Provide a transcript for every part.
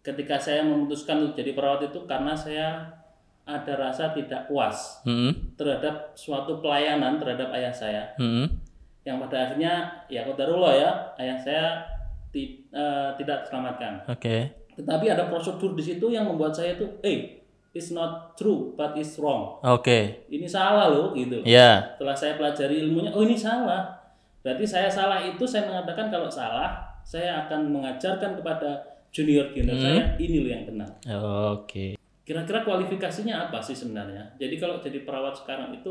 ketika saya memutuskan untuk jadi perawat itu karena saya ada rasa tidak puas Hmm. terhadap suatu pelayanan terhadap ayah saya Hmm. yang pada akhirnya ya kodarullah ya ayah saya ti- eh, tidak terselamatkan. Oke. Tetapi ada prosedur di situ yang membuat saya tuh, eh, it's not true but it's wrong. Oke. Ini salah loh gitu. Ya. Setelah saya pelajari ilmunya, oh ini salah. Berarti saya salah itu saya mengatakan kalau salah, saya akan mengajarkan kepada junior junior saya ini loh yang benar. Oke. Kira-kira kualifikasinya apa sih sebenarnya? Jadi kalau jadi perawat sekarang itu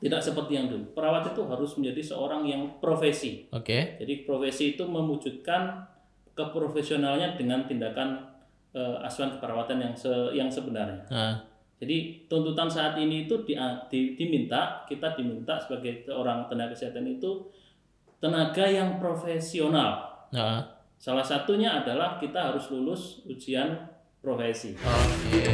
tidak seperti yang dulu. Perawat itu harus menjadi seorang yang profesi. Oke. Jadi profesi itu mewujudkan keprofesionalnya dengan tindakan eh, asuhan keperawatan yang se- yang sebenarnya. Nah. Jadi tuntutan saat ini itu di, di- diminta kita diminta sebagai seorang tenaga kesehatan itu tenaga yang profesional. Nah. Salah satunya adalah kita harus lulus ujian profesi. Oke.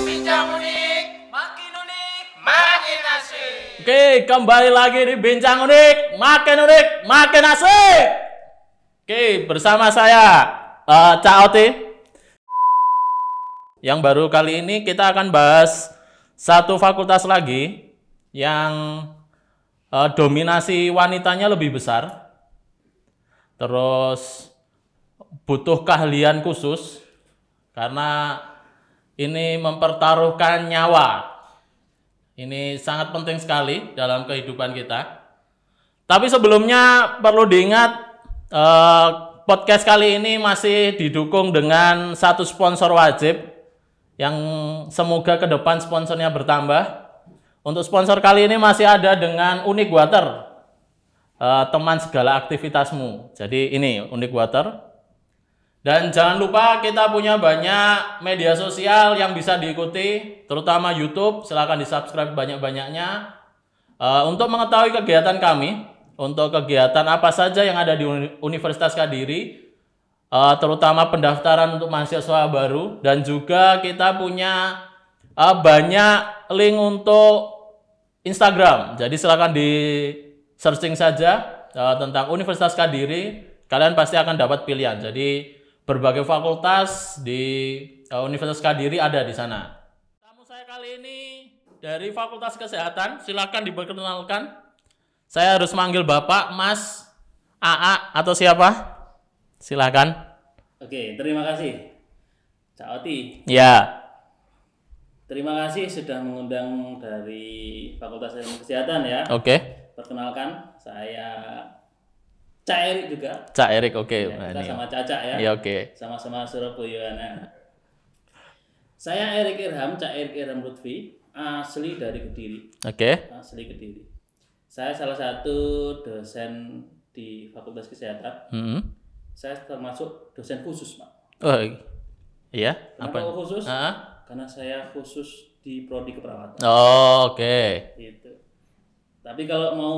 Bincang unik, makin unik, makin asik. Oke, kembali lagi di Bincang Unik, makin unik, makin asik. Oke, bersama saya eh, Cak Oti. Yang baru kali ini kita akan bahas satu fakultas lagi yang eh, dominasi wanitanya lebih besar. Terus butuh keahlian khusus karena ini mempertaruhkan nyawa ini sangat penting sekali dalam kehidupan kita. Tapi sebelumnya perlu diingat eh, podcast kali ini masih didukung dengan satu sponsor wajib yang semoga ke depan sponsornya bertambah. Untuk sponsor kali ini masih ada dengan Unique Water. Eh, teman segala aktivitasmu. Jadi ini Unique Water. Dan jangan lupa kita punya banyak media sosial yang bisa diikuti, terutama YouTube. Silahkan di-subscribe banyak-banyaknya. Eh, untuk mengetahui kegiatan kami, untuk kegiatan apa saja yang ada di Uni- Universitas Kadiri, eh, terutama pendaftaran untuk mahasiswa baru, dan juga kita punya eh, banyak link untuk Instagram. Jadi silakan di searching saja eh, tentang Universitas Kadiri, kalian pasti akan dapat pilihan. Jadi berbagai fakultas di eh, Universitas Kadiri ada di sana. Tamu saya kali ini dari Fakultas Kesehatan, silakan diperkenalkan. Saya harus manggil Bapak, Mas, AA atau siapa? Silakan. Oke, terima kasih. Cak Oti, Ya. terima kasih sudah mengundang dari Fakultas Ilmu Kesehatan ya. Oke. Perkenalkan, saya Cak Erik juga. Cak Erik, oke. Ya, Nah, kita ini. sama Caca ya. Ya, oke. Sama-sama Surabaya. Nah. Saya Erik Irham, Cak Erik Irham Lutfi, asli dari Kediri. Oke. Asli Kediri. Saya salah satu dosen di Fakultas Kesehatan. Hmm. Saya termasuk dosen khusus, Pak. Oh, iya. Kenapa Apa? khusus? Ah? Karena saya khusus di prodi keperawatan. Oh, oke. Gitu. Tapi kalau mau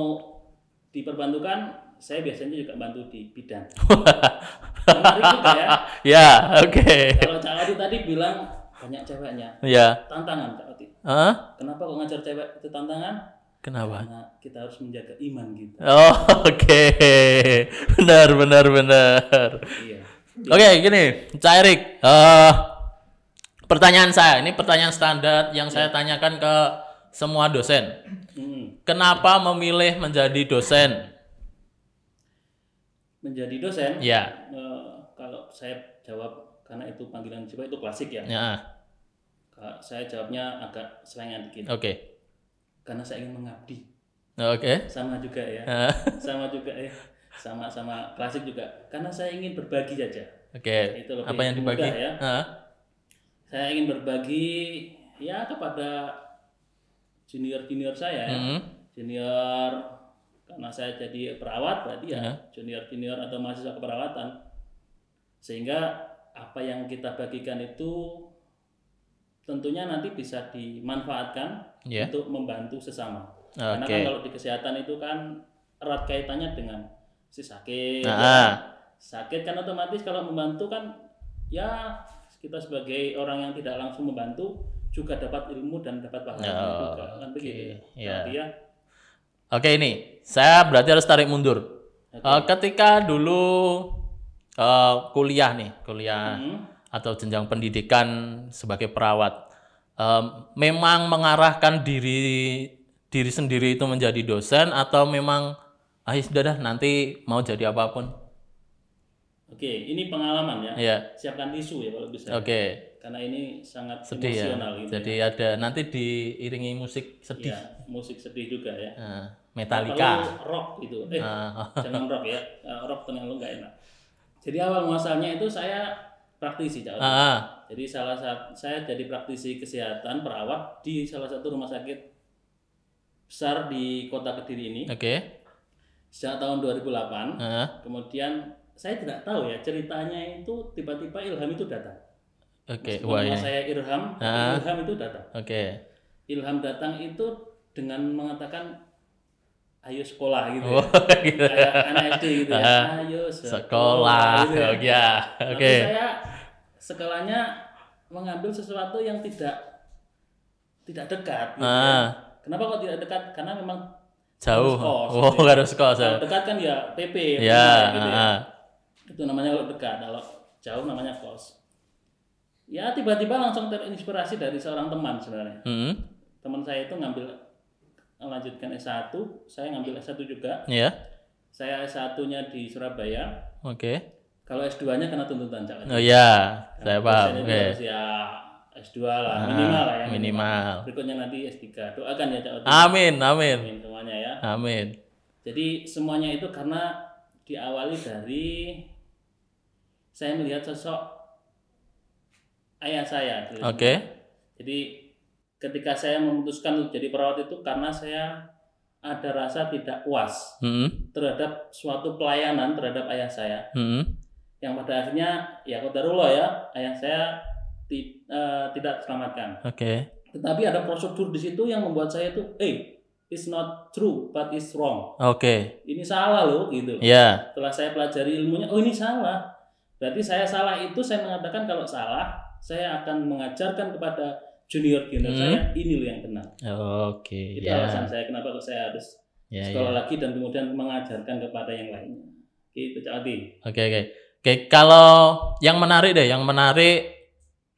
diperbantukan, saya biasanya juga bantu di bidan. Menarik juga ya. Ya, oke. Kalau Cak Oti tadi bilang banyak ceweknya. Ya. Tantangan Cak Oti. Hah? Kenapa kok ngajar cewek itu tantangan? Kenapa? Karena kita harus menjaga iman gitu. Oh, oke. Benar, benar, benar. Iya. Oke, gini, Cak Erik. Eh, pertanyaan saya, ini pertanyaan standar yang saya tanyakan ke semua dosen. Hmm. Kenapa memilih menjadi dosen? Menjadi dosen, Ya. eh, kalau saya jawab karena itu panggilan jiwa itu klasik ya. Ya. Kalau saya jawabnya agak selengean dikit. Oke. Karena saya ingin mengabdi. Oke. Sama juga ya. Sama juga ya. Sama-sama klasik juga. Karena saya ingin berbagi saja. Oke. Itu lebih Apa yang dibagi? mudah ya. Hah? Saya ingin berbagi ya kepada junior-junior saya ya. Hmm. Junior karena saya jadi perawat berarti ya Ya. junior-junior atau mahasiswa keperawatan. Sehingga apa yang kita bagikan itu tentunya nanti bisa dimanfaatkan Ya. untuk membantu sesama. Karena Oke. kan kalau di kesehatan itu kan erat kaitannya dengan si sakit. Nah, ya. Sakit kan otomatis kalau membantu kan ya kita sebagai orang yang tidak langsung membantu juga dapat ilmu dan dapat pahala Ya, juga kan oke. begitu. Ya. Jadi ya Oke ini, saya berarti harus tarik mundur. Eh, ketika dulu eh, kuliah nih, kuliah Hmm. atau jenjang pendidikan sebagai perawat, em, memang mengarahkan diri diri sendiri itu menjadi dosen atau memang ah ya sudah dah nanti mau jadi apa pun. Oke, ini pengalaman ya. Ya, Siapkan tisu ya kalau bisa. oke. Karena ini sangat Sedih ya. emosional gitu. Jadi ada nanti diiringi musik sedih. ya. musik sedih juga ya. Kalau Metallica. rock gitu. Eh, Ah, jangan rock ya. Eh, rock terlalu nggak enak. Jadi awal muasalnya itu saya praktisi, ah, ah. Jadi salah satu saya jadi praktisi kesehatan perawat di salah satu rumah sakit besar di kota Kediri ini Oke. sejak tahun 2008. Ah, Kemudian saya tidak tahu ya ceritanya itu tiba-tiba Ilham itu datang. Oke. Meskipun Wah nama ya. saya Irham, Ah. Ilham itu datang. Oke. Ilham datang itu dengan mengatakan ayo sekolah gitu. Oh, ya. gitu. Kayak anak SD gitu ya. Ah, Ayo sekolah. Sekolah. gitu ya. Oh, ya. Tapi Oke. saya sekolahnya mengambil sesuatu yang tidak tidak dekat. gitu ya. Ah, Kenapa kok tidak dekat? Karena memang jauh. Kos, Oh, gitu ya. harus kos. kalau dekat kan ya PP. Ya, gitu ya. ah, Itu namanya kalau dekat. Kalau jauh namanya kos. Ya tiba-tiba langsung terinspirasi dari seorang teman sebenarnya. hmm, Teman saya itu ngambil melanjutkan S1, saya ngambil S1 juga. ya, Saya S1-nya di Surabaya. oke. Kalau S2-nya kena tuntutan Cak. Oh ya, saya paham. Oke. harus ya S2 lah, Ah, minimal lah ya. minimal. Berikutnya nanti S3. Doakan ya Cak. Amin, amin, Amin semuanya ya. amin. Jadi semuanya itu karena diawali dari saya melihat sosok ayah saya. gitu. Oke. Jadi ketika saya memutuskan untuk jadi perawat itu karena saya ada rasa tidak puas Hmm, terhadap suatu pelayanan terhadap ayah saya hmm, yang pada akhirnya ya kodarullah ya ayah saya ti- eh, tidak terselamatkan. oke. Tetapi ada prosedur di situ yang membuat saya itu, eh, it's not true but it's wrong. Oke. Ini salah loh gitu. Ya, Setelah saya pelajari ilmunya, oh ini salah. Berarti saya salah itu saya mengatakan kalau salah, saya akan mengajarkan kepada junior junior Hmm. saya ini loh yang benar. oke. Itu Ya, alasan saya kenapa kok saya harus ya, sekolah ya. lagi dan kemudian mengajarkan kepada yang lainnya. Gitu Cak Adi. Oke, oke. Oke, kalau yang menarik deh, yang menarik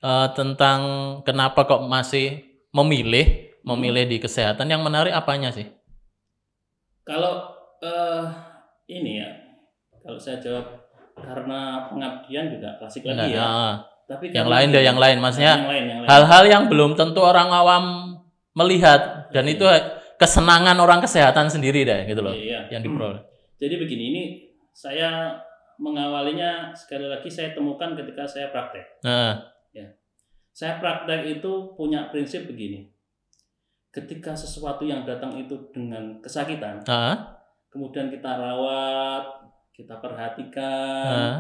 eh, tentang kenapa kok masih memilih memilih di kesehatan, yang menarik apanya sih? Kalau eh, ini ya, kalau saya jawab karena pengabdian juga klasik lagi ya. ah. Tapi yang lain deh, yang lain, maksudnya yang hal-hal yang belum tentu orang awam melihat dan itu kesenangan orang kesehatan sendiri deh gitu loh Iya. yang diperoleh. Jadi begini, ini saya mengawalinya sekali lagi saya temukan ketika saya praktek. Nah, Saya praktek itu punya prinsip begini. Ketika sesuatu yang datang itu dengan kesakitan, ah, kemudian kita rawat, kita perhatikan, ah,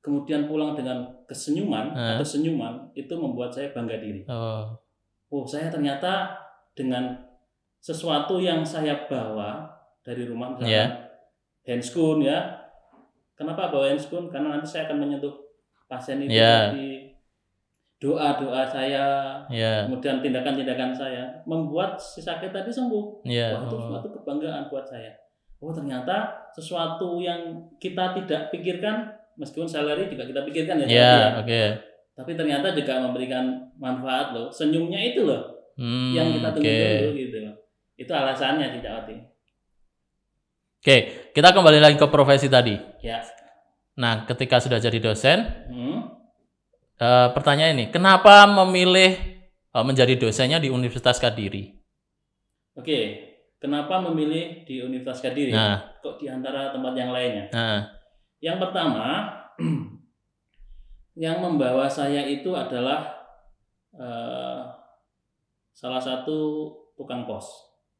kemudian pulang dengan kesenyuman Ah. atau senyuman, itu membuat saya bangga diri. oh, Oh, saya ternyata dengan sesuatu yang saya bawa dari rumah misalnya Iya. handscoon ya. Kenapa bawa handscoon? Karena nanti saya akan menyentuh pasien itu Iya. di doa-doa saya, ya, kemudian tindakan-tindakan saya membuat si sakit tadi sembuh. ya, Wah, itu oh, suatu kebanggaan buat saya. Oh, ternyata sesuatu yang kita tidak pikirkan meskipun salary juga kita pikirkan ya. ya, Cak, ya. oke, Tapi ternyata juga memberikan manfaat loh. Senyumnya itu loh Hmm, yang kita oke, tunggu-tunggu gitu loh. Itu alasannya tidak Wati. oke, kita kembali lagi ke profesi tadi. Ya. Nah, ketika sudah jadi dosen, Hmm. eh, pertanyaan ini, kenapa memilih eh, menjadi dosennya di Universitas Kadiri? Oke. Kenapa memilih di Universitas Kediri? Nah, Kok di antara tempat yang lainnya? nah, Yang pertama, yang membawa saya itu adalah eh, salah satu tukang pos.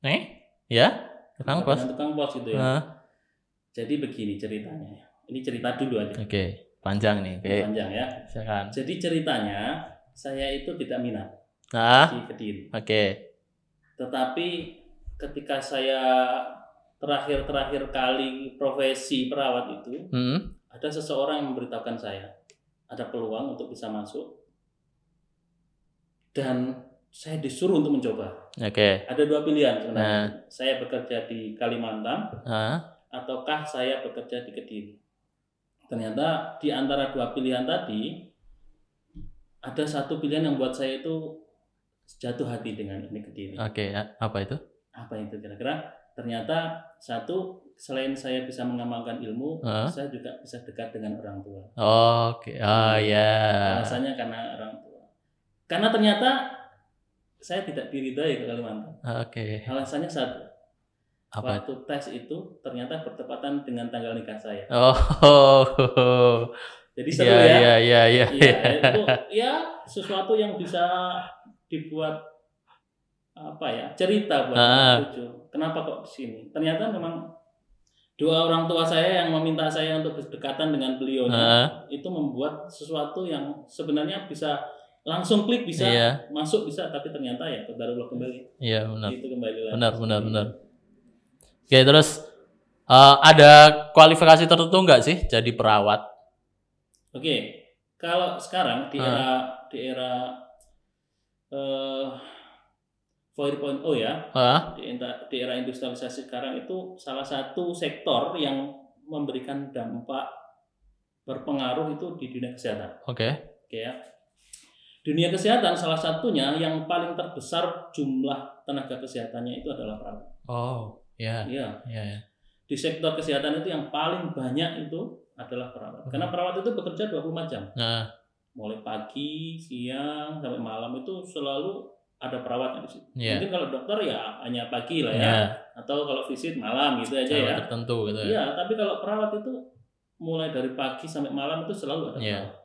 eh, ya, tukang pos. Tukang pos itu ya. Nah, Jadi begini ceritanya. ya. Ini cerita dulu aja. Oke, panjang nih, oke, Panjang ya. silakan. Jadi ceritanya saya itu tidak minat Nah, di Kediri. oke, Tetapi ketika saya terakhir-terakhir kali profesi perawat itu, hmm, ada seseorang yang memberitahukan saya ada peluang untuk bisa masuk dan saya disuruh untuk mencoba. oke, Ada dua pilihan sebenarnya. Nah. Saya bekerja di Kalimantan nah, ataukah saya bekerja di Kediri. ternyata di antara dua pilihan tadi ada satu pilihan yang buat saya itu jatuh hati dengan ini kediri. Oke, ya. apa itu? Apa itu kira-kira? Ternyata satu selain saya bisa mengamalkan ilmu, Hah? saya juga bisa dekat dengan orang tua. Oke, ah ya. Alasannya karena orang tua. Karena ternyata saya tidak diridhoi ke Kalimantan. Oke, Alasannya satu, apa? waktu tes itu ternyata bertepatan dengan tanggal nikah saya. Oh, Jadi seru iya ya. iya iya iya. Iya, itu ya sesuatu yang bisa dibuat apa ya cerita buat Ah. cucu. Kenapa kok di sini? Ternyata memang dua orang tua saya yang meminta saya untuk berdekatan dengan beliau Ah. itu membuat sesuatu yang sebenarnya bisa langsung klik bisa Iya. masuk bisa tapi ternyata ya baru kembali Iya benar. itu kembali lagi. Benar benar benar. Oke, terus eh, ada kualifikasi tertentu nggak sih jadi perawat? Oke, kalau sekarang di Ah. era di era eh 4.0 ya, Ah, di, di era industrialisasi sekarang itu salah satu sektor yang memberikan dampak berpengaruh itu di dunia kesehatan. oke. Oke ya. Dunia kesehatan salah satunya yang paling terbesar jumlah tenaga kesehatannya itu adalah perawat. Oh, ya, Iya. ya, ya. Di sektor kesehatan itu yang paling banyak itu adalah perawat. Karena perawat itu bekerja 24 jam. Nah, Mulai pagi, siang, sampai malam itu selalu ada perawatnya di situ. Iya. Mungkin kalau dokter ya hanya pagi lah ya. ya, Atau kalau visit malam gitu aja cara ya. tertentu gitu ya. Iya, tapi kalau perawat itu mulai dari pagi sampai malam itu selalu ada Iya. perawat.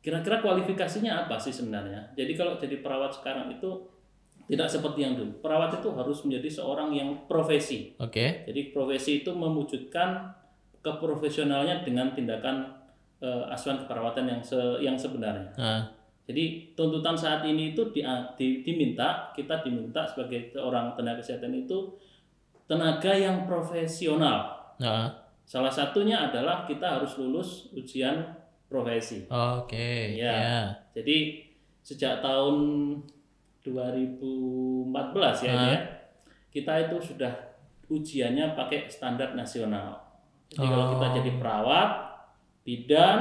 Kira-kira kualifikasinya apa sih sebenarnya? Jadi kalau jadi perawat sekarang itu tidak seperti yang dulu. Perawat itu harus menjadi seorang yang profesi. Oke. Jadi profesi itu mewujudkan keprofesionalnya dengan tindakan eh, asuhan keperawatan yang se yang sebenarnya. Nah, Jadi tuntutan saat ini itu di, di- diminta kita diminta sebagai seorang tenaga kesehatan itu tenaga yang profesional. nah, Salah satunya adalah kita harus lulus ujian profesi. oke. Iya. Ya. Jadi sejak tahun 2014 ya, Ah. ya kita itu sudah ujiannya pakai standar nasional. Jadi kalau kita Oh. jadi perawat, bidan,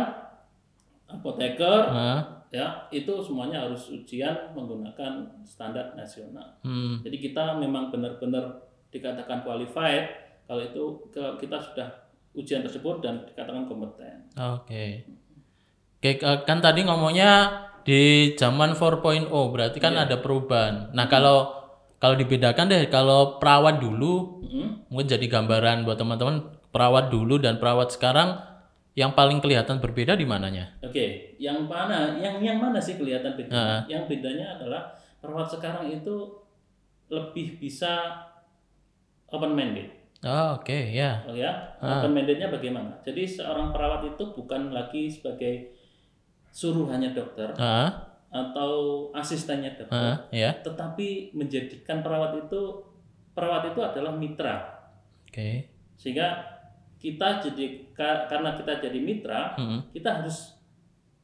apoteker, Nah, ya itu semuanya harus ujian menggunakan standar nasional. hmm, Jadi kita memang benar-benar dikatakan qualified kalau itu kita sudah ujian tersebut dan dikatakan kompeten. Oke. Oke, k- kan tadi ngomongnya di zaman 4.0 berarti kan Iya. ada perubahan. Nah, kalau kalau dibedakan deh kalau perawat dulu Mm. mungkin jadi gambaran buat teman-teman perawat dulu dan perawat sekarang yang paling kelihatan berbeda di mananya? Oke, yang mana? Yang yang mana sih kelihatan beda? Ah. Yang bedanya adalah perawat sekarang itu lebih bisa open minded. Oh, oke, ya. Oh ya, Ah. open mindednya bagaimana? Jadi seorang perawat itu bukan lagi sebagai suruhannya dokter Ah, atau asistennya dokter, ah, ya. tetapi menjadikan perawat itu perawat itu adalah mitra. Oke. Sehingga kita jadi ka- karena kita jadi mitra, Hmm, kita harus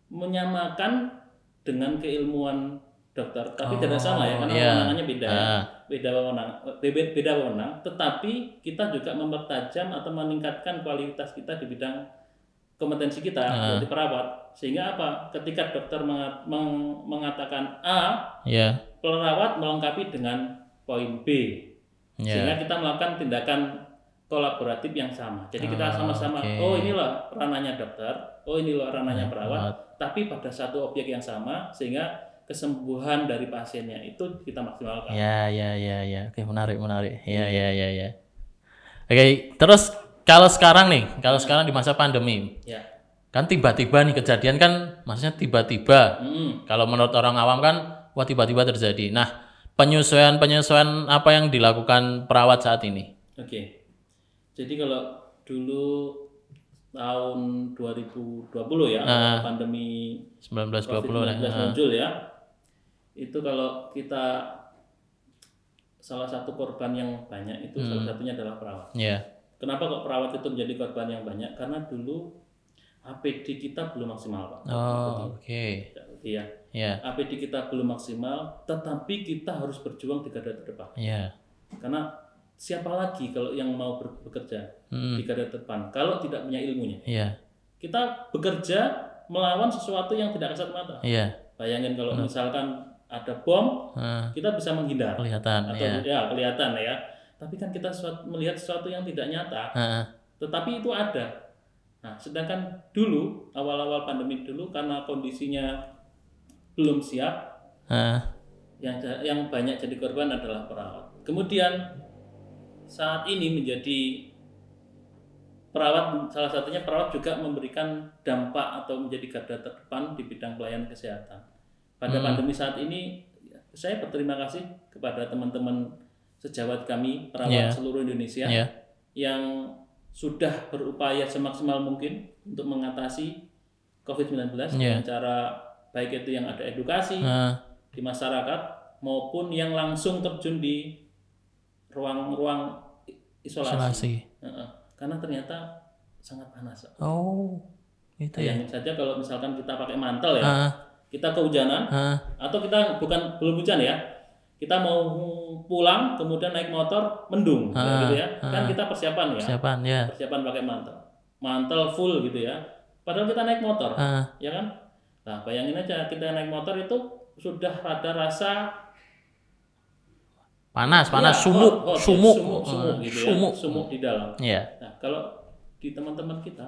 menyamakan dengan keilmuan dokter, tapi Oh, tidak sama ya karena iya. wewenangannya beda. Ah, beda wewenang, beda, wewenang. Tetapi kita juga mempertajam atau meningkatkan kualitas kita di bidang kompetensi kita Ah. jadi perawat. Sehingga apa? Ketika dokter menga- meng- mengatakan A, ya. perawat melengkapi dengan poin B, Ya. sehingga kita melakukan tindakan kolaboratif yang sama. Jadi kita Ah, sama-sama, oke. oh inilah ranahnya dokter, oh inilah ranahnya Ya, perawat, tapi pada satu objek yang sama sehingga kesembuhan dari pasiennya itu kita maksimalkan. Ya, ya, ya, ya. Oke, menarik, menarik. Ya, ya, ya, ya. Oke, terus kalau sekarang nih, kalau sekarang di masa pandemi, Ya. kan tiba-tiba nih kejadian kan, maksudnya tiba-tiba. Mm-mm. Kalau menurut orang awam kan, wah tiba-tiba terjadi. Nah, penyesuaian-penyesuaian apa yang dilakukan perawat saat ini? Oke. Jadi kalau dulu tahun 2020 ya, Ah. pandemi 1920 COVID-19 nah. muncul ya. Itu kalau kita salah satu korban yang banyak itu Hmm. salah satunya adalah perawat. Ya. Kenapa kok perawat itu menjadi korban yang banyak? Karena dulu APD kita belum maksimal, Pak. Oh, oke. Iya, Ya. APD kita belum maksimal, tetapi kita harus berjuang di garda terdepan. Ya. Karena siapa lagi kalau yang mau bekerja Hmm. di garda terdepan kalau tidak punya ilmunya? Ya. kita bekerja melawan sesuatu yang tidak kasat mata. Iya. Bayangin kalau misalkan ada bom, Nah, kita bisa menghindar kelihatan. atau Iya. ya kelihatan ya. Tapi kan kita suat- melihat sesuatu yang tidak nyata, Heeh. tetapi itu ada. Nah, sedangkan dulu awal-awal pandemi dulu karena kondisinya belum siap, Heeh. yang yang banyak jadi korban adalah perawat. Kemudian saat ini menjadi perawat salah satunya perawat juga memberikan dampak atau menjadi garda terdepan di bidang pelayanan kesehatan. Pada Hmm. pandemi saat ini saya berterima kasih kepada teman-teman sejawat kami perawat Yeah. seluruh Indonesia Iya. yang sudah berupaya semaksimal mungkin untuk mengatasi COVID-19 Yeah. dengan cara baik itu yang ada edukasi, Heeh. di masyarakat maupun yang langsung terjun di ruang-ruang isolasi. Isolasi. Heeh. Karena ternyata sangat panas. Oh. Itu ya. Saja kalau misalkan kita pakai mantel ya, Heeh. kita kehujanan Heeh. atau kita bukan belum hujan ya, kita mau pulang kemudian naik motor mendung Ah, gitu ya, kan kita persiapan ya, Siapaan ya? persiapan pakai mantel, mantel full gitu ya. Padahal kita naik motor, ya kan? Nah, bayangin aja kita naik motor itu sudah rada rasa Panas, panas, ya, sumuk, hot, hot, ya, sumuk, sumuk, sumuk gitu ya, sumuk. sumuk di dalam. Iya. Nah, kalau di teman-teman kita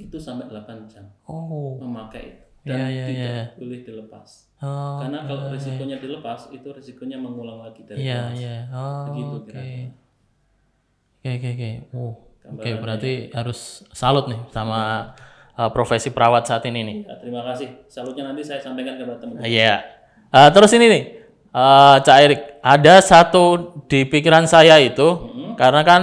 itu sampai 8 jam Oh. memakai itu Iya, dan iya, tidak iya. boleh dilepas. Oh. Karena kalau risikonya dilepas itu risikonya mengulang lagi dari Iya, kelas. iya. Oh. Begitu Oke. kira-kira. Oke, oke, oke. Oh. Oke, berarti harus salut nih sama uh, profesi perawat saat ini nih. Ya, terima kasih. Salutnya nanti saya sampaikan kepada teman-teman. Iya. Uh, terus ini nih, uh, Cak Erik, ada satu di pikiran saya itu, karena kan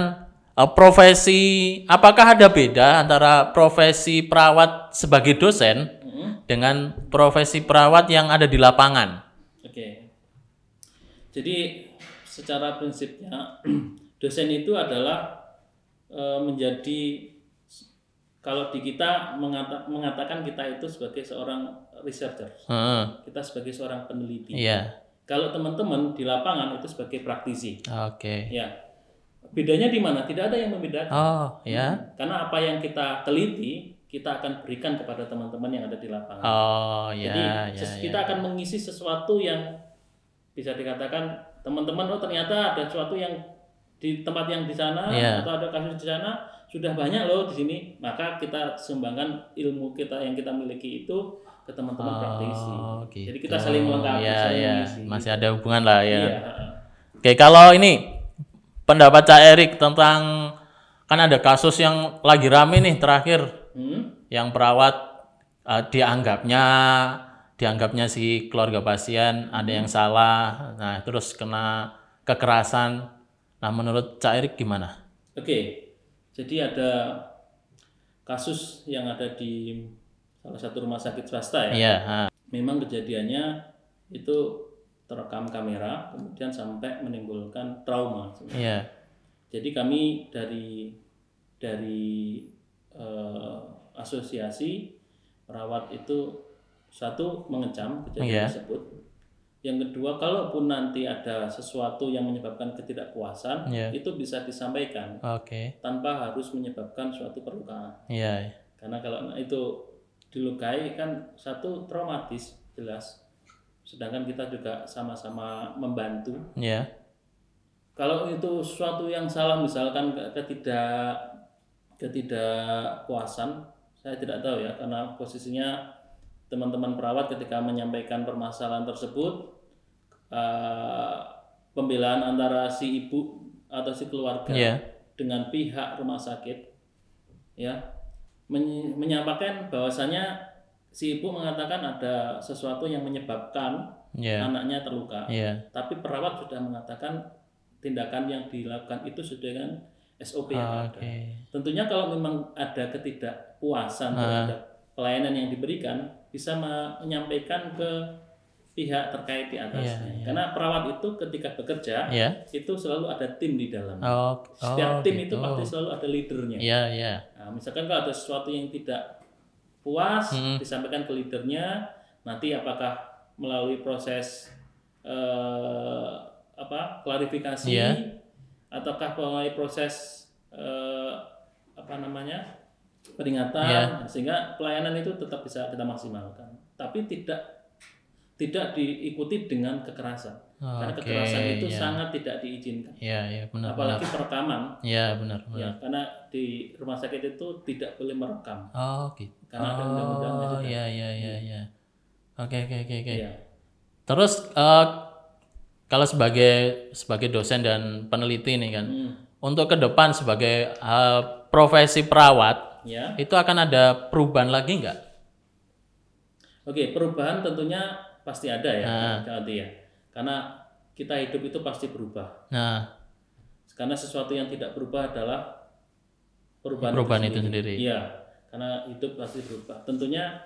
uh, profesi, apakah ada beda antara profesi perawat sebagai dosen Mhm. dengan profesi perawat yang ada di lapangan? Oke. Jadi secara prinsipnya dosen itu adalah e, menjadi kalau di kita mengata- mengatakan kita itu sebagai seorang researcher, Heeh. kita sebagai seorang peneliti. Iya. Kalau teman-teman di lapangan itu sebagai praktisi. Oke. Ya. Bedanya di mana? Tidak ada yang membedakan. Oh, ya. Karena apa yang kita teliti, kita akan berikan kepada teman-teman yang ada di lapangan. Oh, Jadi ya, ya, ses- ya. kita akan mengisi sesuatu yang bisa dikatakan teman-teman oh ternyata ada sesuatu yang di tempat yang di sana Iya. atau ada kasus di sana sudah banyak loh di sini maka kita sumbangkan ilmu kita yang kita miliki itu ke teman-teman praktisi. Oh, Jadi gitu. kita saling melengkapi, Iya, saling iya. mengisi. Masih ada hubungan lah ya. Iya. Oke, kalau ini pendapat Cak Erik tentang kan ada kasus yang lagi rame nih terakhir Hmm? yang perawat eh, dianggapnya dianggapnya si keluarga pasien ada yang salah. Nah, terus kena kekerasan. Nah, menurut Cak Erik gimana? Oke, jadi ada kasus yang ada di salah satu rumah sakit swasta ya. Iya, ah. Memang kejadiannya itu terekam kamera, kemudian sampai menimbulkan trauma. iya. Jadi kami dari dari eh, asosiasi perawat itu satu mengecam kejadian Iya. tersebut. Yang kedua, kalaupun nanti ada sesuatu yang menyebabkan ketidakpuasan, Iya. itu bisa disampaikan Oke. tanpa harus menyebabkan suatu perlukaan. Iya. Karena kalau itu dilukai kan satu traumatis jelas. Sedangkan kita juga sama-sama membantu. Iya. Kalau itu suatu yang salah misalkan ke- ketidak ketidakpuasan, saya tidak tahu ya karena posisinya teman-teman perawat ketika menyampaikan permasalahan tersebut eh, pembelaan antara si ibu atau si keluarga Iya. dengan pihak rumah sakit ya menyampaikan bahwasanya si ibu mengatakan ada sesuatu yang menyebabkan Iya. anaknya terluka Iya. tapi perawat sudah mengatakan tindakan yang dilakukan itu sesuai dengan SOP yang Ah, ada Oke. tentunya kalau memang ada ketidakpuasan Ah. terhadap pelayanan yang diberikan bisa me- menyampaikan ke pihak terkait di atasnya Iya, iya. karena perawat itu ketika bekerja Iya. itu selalu ada tim di dalam Oh, setiap oh, tim itu gitu. pasti selalu ada leadernya. Iya, iya. Nah, misalkan kalau ada sesuatu yang tidak puas, Hmm. disampaikan ke leadernya, nanti apakah melalui proses eh, apa klarifikasi, Iya. ataukah melalui proses eh, apa namanya peringatan Iya. sehingga pelayanan itu tetap bisa kita maksimalkan. Tapi tidak tidak diikuti dengan kekerasan. Karena Oke, kekerasan itu iya. sangat tidak diizinkan. Iya, iya benar. benar. Apalagi perekaman Iya, benar, benar. ya karena di rumah sakit itu tidak boleh merekam. Oh, gitu. Karena ada undang-undangnya Oh, juga. iya, iya, iya, iya. Oke, oke, oke, oke. Iya. Terus eh, kalau sebagai sebagai dosen dan peneliti nih kan, Hmm. untuk ke depan sebagai eh, profesi perawat Ya. itu akan ada perubahan lagi nggak? Oke, perubahan tentunya pasti ada ya, Nah. Ya. Karena kita hidup itu pasti berubah. Nah, Karena sesuatu yang tidak berubah adalah perubahan, Perubahan itu sendiri. Iya, karena hidup pasti berubah. Tentunya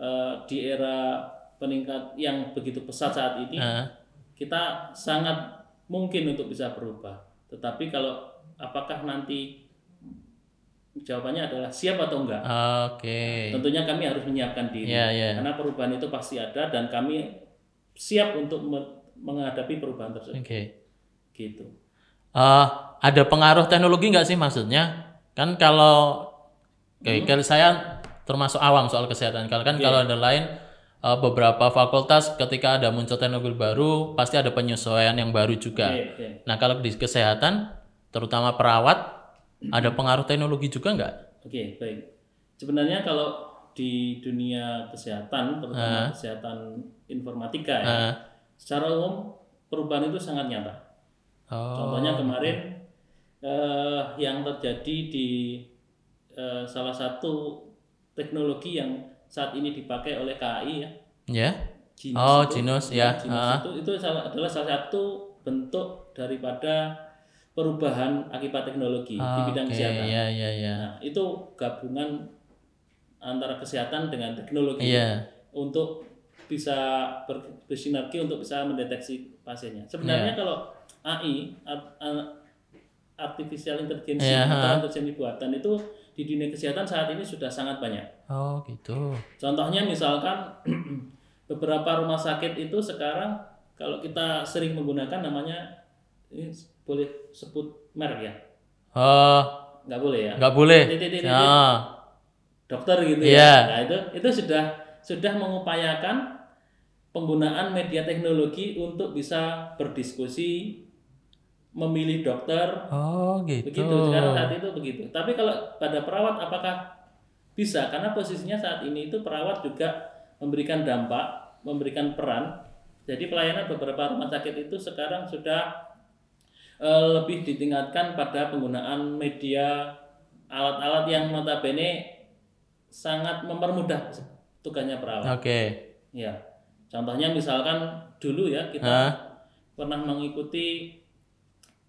eh, di era peningkat yang begitu pesat saat ini, nah, kita sangat mungkin untuk bisa berubah. Tetapi kalau apakah nanti jawabannya adalah siap atau enggak? oke. Tentunya kami harus menyiapkan diri. Iya, iya. Karena perubahan itu pasti ada dan kami siap untuk me- menghadapi perubahan tersebut. Oke. Gitu. Eh, ada pengaruh teknologi nggak sih maksudnya? Kan kalau oke, kalau saya termasuk awam soal kesehatan. Kalau kan kalau ada lain eh, beberapa fakultas ketika ada muncul teknologi baru pasti ada penyesuaian yang baru juga. Oke, oke. Nah kalau di kesehatan terutama perawat ada pengaruh teknologi juga nggak? Oke, baik. Sebenarnya kalau di dunia kesehatan, terutama kesehatan informatika ya, Eh, secara umum perubahan itu sangat nyata. oh, Contohnya kemarin eh, yang terjadi di eh, salah satu teknologi yang saat ini dipakai oleh KAI ya, ya. Genus Oh, itu, Genus, ya. Genus Ah. itu itu adalah salah satu bentuk daripada perubahan akibat teknologi di bidang Oke, kesehatan. ya, ya, ya. Nah, itu gabungan antara kesehatan dengan teknologi Iya. untuk bisa ber- bersinergi untuk bisa mendeteksi pasiennya. Sebenarnya kalau AI art- artificial intelligence Iya, atau ha. intelijensi buatan itu di dunia kesehatan saat ini sudah sangat banyak. Oh gitu. Contohnya misalkan beberapa rumah sakit itu sekarang kalau kita sering menggunakan namanya ini boleh sebut merek ya? Oh Nggak boleh ya? nggak boleh. Titik, titik, titik. Ah, dokter gitu Iya. ya. Nah, itu itu sudah sudah mengupayakan penggunaan media teknologi untuk bisa berdiskusi memilih dokter oh gitu. begitu sekarang saat itu begitu. Tapi kalau pada perawat apakah bisa? Karena posisinya saat ini itu perawat juga memberikan dampak, memberikan peran. Jadi pelayanan beberapa rumah sakit itu sekarang sudah eh, lebih ditingkatkan pada penggunaan media alat-alat yang notabene sangat mempermudah tugasnya perawat. Oke. Ya, contohnya misalkan dulu ya kita Hah? pernah mengikuti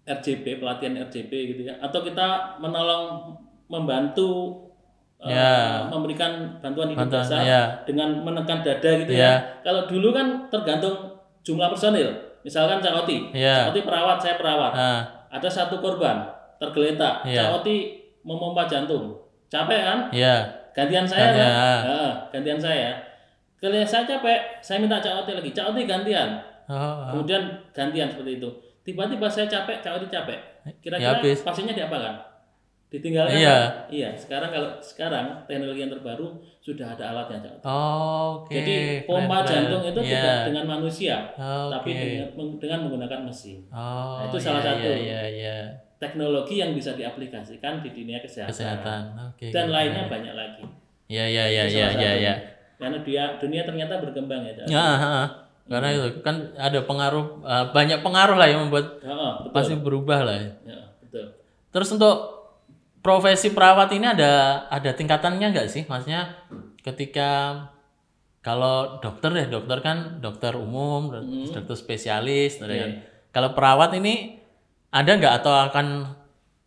RJP pelatihan RJP gitu ya, atau kita menolong membantu eh, Ya. memberikan bantuan hidup Bantuan, dasar ya. dengan menekan dada gitu Ya. ya. Kalau dulu kan tergantung jumlah personil. Misalkan Cak Oti, Ya. Cak Oti perawat, saya perawat. Ah, Ada satu korban tergeletak, Ya. Cak Oti memompa jantung, capek kan? ya. gantian saya Gantian, kan gantian saya kalau saya capek saya minta Cak Oti lagi Cak Oti gantian Oh, ah. kemudian gantian seperti itu tiba-tiba saya capek Cak Oti capek Ya, kira-kira habis. pasiennya diapakan ditinggalkan Iya. kan? iya sekarang kalau sekarang teknologi yang terbaru sudah ada alatnya Cak Oh, Oke. jadi pompa keren, jantung itu Iya. tidak dengan manusia tapi Oke. dengan, dengan menggunakan mesin Oh, Nah, itu salah iya, satu. Iya, iya, iya. teknologi yang bisa diaplikasikan di dunia kesehatan, Kesehatan. Oke. dan keren. lainnya banyak lagi Iya, iya, iya, Itu iya, salah iya, satunya. iya. karena dia dunia ternyata berkembang ya Cak. Ya, karena itu kan ada pengaruh banyak pengaruh lah yang membuat betul. pasti berubah lah. ya. Ya, betul. Terus untuk profesi perawat ini ada ada tingkatannya nggak sih? Maksudnya ketika kalau dokter ya dokter kan dokter umum, dokter spesialis, gitu kan. Kalau perawat ini ada nggak atau akan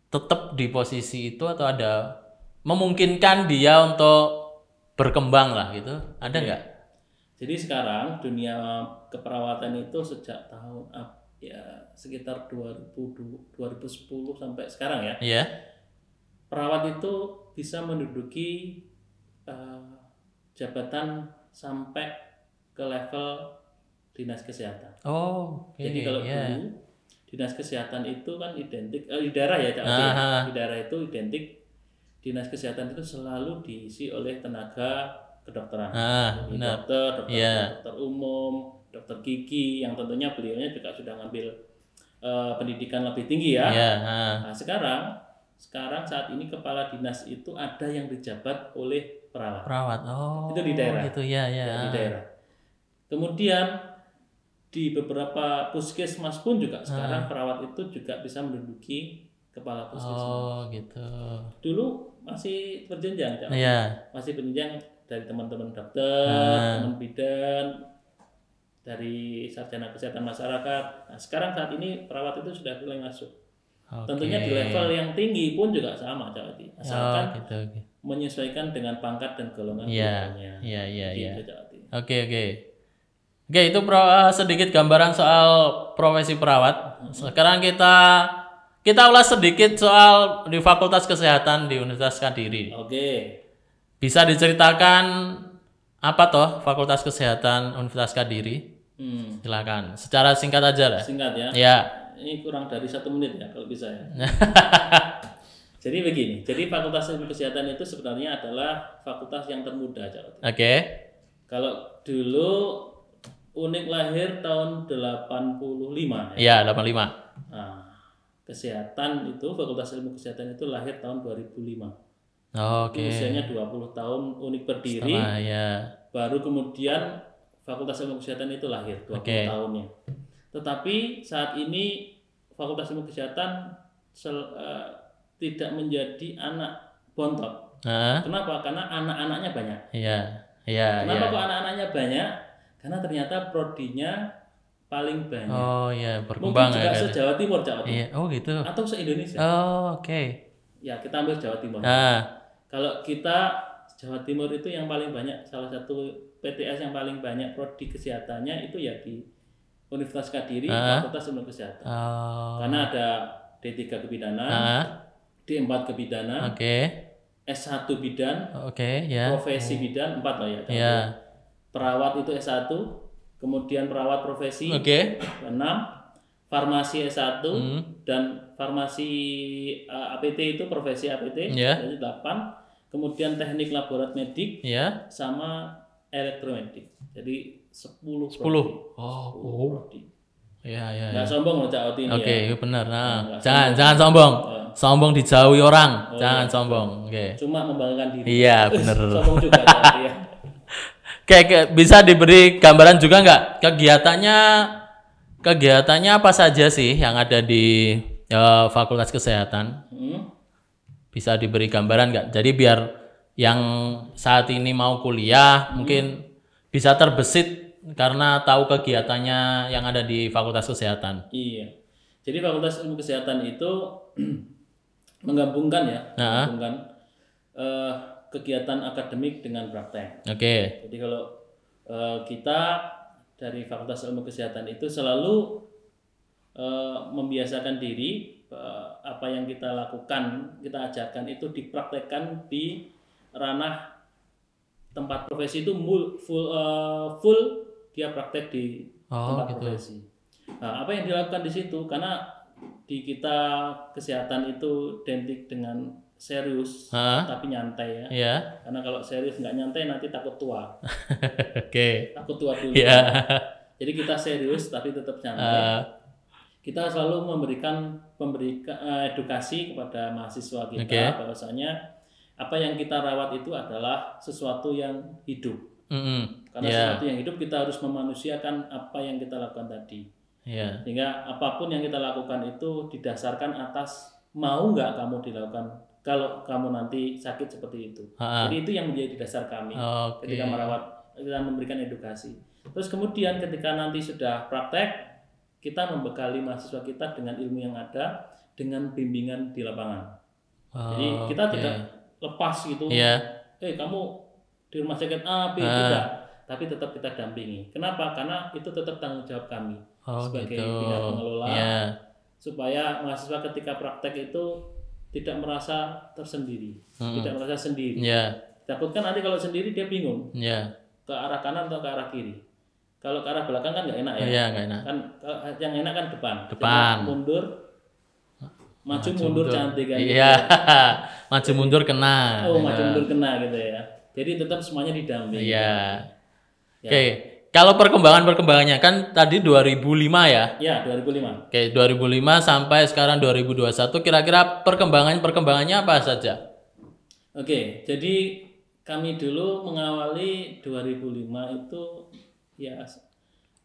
tetap di posisi itu atau ada memungkinkan dia untuk berkembang lah gitu? Ada nggak? Jadi sekarang dunia keperawatan itu sejak tahun ya sekitar 2000, 2010 sampai sekarang ya. Iya. Perawat itu bisa menduduki eh, jabatan sampai ke level dinas kesehatan. Oh, oke. Jadi kalau iya. dulu dinas kesehatan itu kan identik eh, di daerah ya di daerah itu identik dinas kesehatan itu selalu diisi oleh tenaga kedokteran. Ah, benar. dokter, dokter, Iya. dokter umum, dokter gigi yang tentunya beliaunya juga sudah ngambil eh, pendidikan lebih tinggi ya. Iya, ah. Nah, sekarang sekarang saat ini kepala dinas itu ada yang dijabat oleh perawat Perawat. Oh. Itu di daerah. Gitu ya, ya. ya, di daerah. Kemudian di beberapa puskesmas pun juga sekarang perawat itu juga bisa menduduki kepala puskesmas. Oh, gitu. Dulu masih berjenjang, Cak. Iya. masih berjenjang dari teman-teman dokter, Ah. teman bidan, dari sarjana kesehatan masyarakat. Nah, sekarang saat ini perawat itu sudah mulai masuk. Oke. Tentunya di level yang tinggi pun juga sama, Cak. Oh, Asalkan gitu. oke. menyesuaikan dengan pangkat dan golongan Iya. Iya, iya, iya. Gitu, Wati. Oke, oke. Oke, itu pro- eh, sedikit gambaran soal profesi perawat. Sekarang kita kita ulas sedikit soal di Fakultas Kesehatan di Universitas Kadiri. Oke. Bisa diceritakan apa toh Fakultas Kesehatan Universitas Kadiri? Hmm. Silakan. Secara singkat aja lah. Singkat ya. Ya. Ini kurang dari satu menit ya kalau bisa ya. jadi begini, jadi Fakultas Ilmu Kesehatan itu sebenarnya adalah fakultas yang termuda, Wati. Oke. Kalau dulu Unik lahir tahun 85 ya. Iya, 85. Nah, kesehatan itu Fakultas Ilmu Kesehatan itu lahir tahun 2005. Oke. Usianya 20 tahun Unik berdiri, Setengah, ya. baru kemudian Fakultas Ilmu Kesehatan itu lahir 20 Oke. tahunnya. Tetapi saat ini Fakultas Ilmu Kesehatan sel- eh, tidak menjadi anak bontot. Nah, Kenapa? Karena anak-anaknya banyak. iya. Iya, Kenapa iya. kok anak-anaknya banyak? Karena ternyata prodinya paling banyak. Oh, iya, Mungkin berkembang juga ya. Se-Jawa Timur, Jawa Timur. Iya, oh gitu. Atau se-Indonesia. Oh, oke. Ya, kita ambil Jawa Timur. Ah, Kalau kita Jawa Timur itu yang paling banyak, salah satu PTS yang paling banyak prodi kesehatannya itu ya di Universitas Kadiri, Ah. Fakultas Ilmu Kesehatan. oh. Karena ada D3 kebidanan, Ah, D4 kebidanan, oke. S1 bidan, Oke, ya. profesi bidan 4 lah ya. Ya. Perawat itu S1, kemudian perawat profesi Oke. 6, farmasi S1 Hmm. dan farmasi uh, APT itu profesi APT Ya. jadi 8. Kemudian teknik laborat medik Ya. sama elektromedik. Jadi 10 10. prodi. Oh, 10 oh. prodi. Ya, ya. Nggak ya. sombong loh Cak Oti ini Oke, ya. itu benar. Nah, nggak jangan sombong. jangan sombong. Oh. Sombong dijauhi orang. Oh, jangan iya. sombong. Oke. Cuma membanggakan diri. Iya, bener. sombong juga ya. Bisa diberi gambaran juga nggak kegiatannya kegiatannya apa saja sih yang ada di eh, Fakultas Kesehatan? Hmm. Bisa diberi gambaran nggak? Jadi biar yang saat ini mau kuliah mungkin bisa terbesit karena tahu kegiatannya yang ada di Fakultas Kesehatan. Iya. Jadi Fakultas Ilmu Kesehatan itu menggabungkan ya, Nah. menggabungkan eh, kegiatan akademik dengan praktek. Oke. Jadi kalau eh, kita dari Fakultas Ilmu Kesehatan itu selalu eh, membiasakan diri eh, apa yang kita lakukan, kita ajarkan itu dipraktekkan di ranah tempat profesi itu full eh, full dia praktek di Oh, tempat gitu. profesi. Nah, apa yang dilakukan di situ karena di kita kesehatan itu identik dengan serius Hah? tapi nyantai ya. Ya. Karena kalau serius nggak nyantai nanti takut tua. Oke. Takut tua dulu. Ya. Jadi kita serius tapi tetap nyantai. Eh, kita selalu memberikan memberikan eh, edukasi kepada mahasiswa kita Oke. bahwasanya apa yang kita rawat itu adalah sesuatu yang hidup. mm-mm. Karena Ya. sesuatu yang hidup kita harus memanusiakan apa yang kita lakukan tadi. Ya. Sehingga apa pun yang kita lakukan itu didasarkan atas mau nggak kamu dilakukan kalau kamu nanti sakit seperti itu. Ha-ha. Jadi itu yang menjadi dasar kami Oke. ketika merawat kita memberikan edukasi. Terus kemudian ketika nanti sudah praktek kita membekali mahasiswa kita dengan ilmu yang ada dengan bimbingan di lapangan. Jadi kita Oke. tidak lepas gitu. Iya. Eh kamu di rumah sakit A, B, Ah. tidak. Tapi tetap kita dampingi. Kenapa? Karena itu tetap tanggung jawab kami Oh, sebagai gitu. pihak pengelola Iya. supaya mahasiswa ketika praktek itu tidak merasa tersendiri, Mm-mm. tidak merasa sendiri. Iya. Takutkan nanti kalau sendiri dia bingung Iya. ke arah kanan atau ke arah kiri. Kalau ke arah belakang kan nggak enak ya. Iya, nggak enak. Kan yang enak kan depan. Depan. Coba mundur, maju mundur cantik kan gitu. Iya. Maju mundur kena. oh maju mundur kena gitu ya jadi tetap semuanya didampingi Iya. Ya. Oke. Kalau perkembangan-perkembangannya kan tadi 2005 ya. ya 2005 Oke, 2005 sampai sekarang 2021 kira-kira perkembangan-perkembangannya apa saja? Oke, jadi kami dulu mengawali 2005 itu ya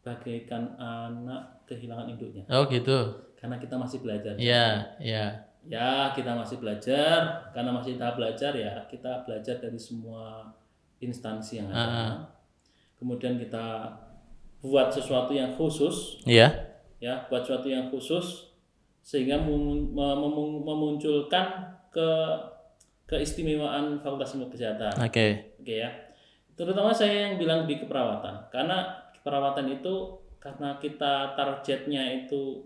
bagaikan anak kehilangan induknya Oh, gitu. karena kita masih belajar. Iya, iya. Ya, kita masih belajar karena masih tahap belajar ya, kita belajar dari semua instansi yang ada. Ah. Kemudian kita buat sesuatu yang khusus Iya. ya, buat sesuatu yang khusus sehingga mem- mem- mem- memunculkan ke keistimewaan Fakultas Ilmu Kesehatan. Oke. Oke ya. Terutama saya yang bilang di keperawatan. Karena keperawatan itu karena kita targetnya itu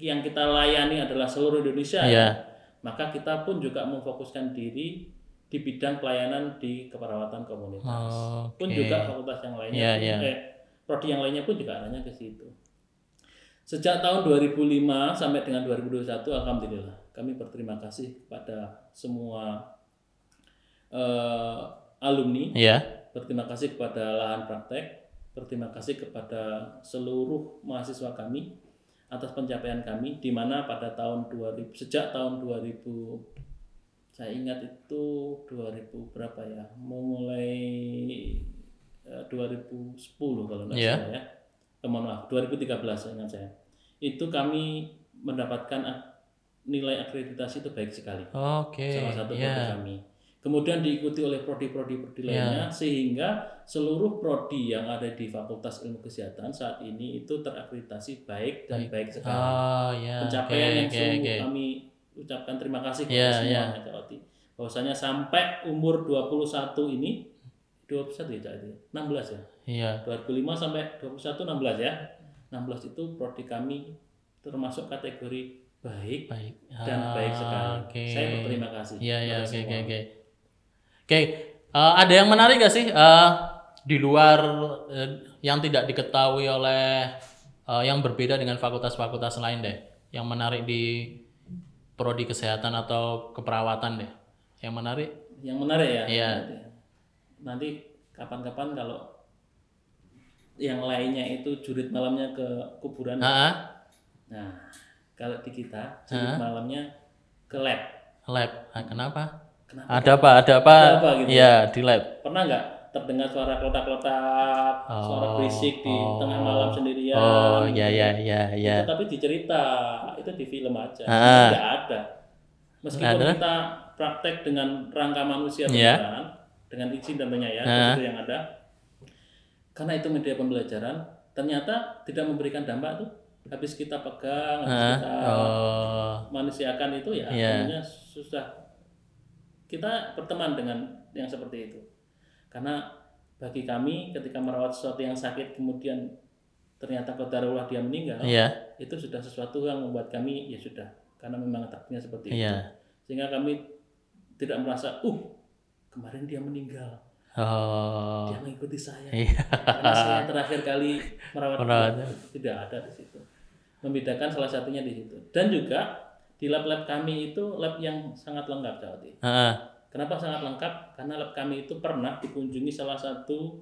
yang kita layani adalah seluruh Indonesia ya. Maka kita pun juga memfokuskan diri di bidang pelayanan di keperawatan komunitas. Pun Oke. juga fakultas yang lainnya, Iya, pun- iya. eh, prodi yang lainnya pun juga arahnya ke situ. Sejak tahun 2005 sampai dengan 2021 alhamdulillah kami berterima kasih kepada semua eh, alumni Iya. berterima kasih kepada lahan praktek, berterima kasih kepada seluruh mahasiswa kami atas pencapaian kami di mana pada tahun 2000 sejak tahun 2000 saya ingat itu 2000 berapa ya? Mau mulai eh, 2010 kalau tidak Iya. salah ya. Eh, mohon maaf, 2013 saya ingat saya. Itu kami mendapatkan nilai akreditasi itu baik sekali Oke. salah satu prodi Iya. kami. Kemudian diikuti oleh prodi-prodi-prodi lainnya sehingga seluruh prodi yang ada di Fakultas Ilmu Kesehatan saat ini itu terakreditasi baik dan baik sekali. Oh, ya. Pencapaian Oke, yang sungguh oke. kami ucapkan terima kasih kepada Iya, semua. Kak Oti. Bahwasanya sampai umur 21 ini 21 ya Cak Oti? 16 ya. Iya. 2005 sampai 21 16 ya. 16 itu prodi kami termasuk kategori baik Baik. dan baik sekali. Ah, Oke. Saya berterima kasih. Iya, iya, oke, oke, oke. Oke, eh, ada yang menarik gak sih eh, di luar eh, yang tidak diketahui oleh eh, yang berbeda dengan fakultas-fakultas lain deh, yang menarik di prodi kesehatan atau keperawatan deh, yang menarik? Yang menarik ya. Iya. Nanti kapan-kapan kalau yang lainnya itu jurit malamnya ke kuburan. Ah, Nah, kalau di kita jurit malamnya ke lab. lab. Ah, kenapa? Kenapa? Ada apa? Ada apa? Ada apa gitu? Iya di lab. Pernah nggak terdengar suara klotak-klotak, suara Oh, berisik di oh. tengah malam sendirian? Oh, gitu? ya, ya, ya, ya. Tapi dicerita, itu di film aja. Ah. Nggak ada. Meskipun Ada? kita praktek dengan rangka manusia Iya. beneran, dengan izin tentunya ya, Ah. itu yang ada. Karena itu media pembelajaran, ternyata tidak memberikan dampak tuh. Habis kita pegang, habis Ah, kita oh, manusiakan itu ya, Iya. tentunya susah. Kita berteman dengan yang seperti itu. Karena bagi kami ketika merawat sesuatu yang sakit kemudian ternyata kodarullah dia meninggal, iya, itu sudah sesuatu yang membuat kami ya sudah karena memang takdirnya seperti itu iya. sehingga kami tidak merasa uh kemarin dia meninggal Oh, dia mengikuti saya iya. karena saya terakhir kali merawat Merawat. dia. tidak ada di situ membedakan salah satunya di situ dan juga di lab-lab kami itu lab yang sangat lengkap Jawati. Ah, Kenapa sangat lengkap? Karena lab kami itu pernah dikunjungi salah satu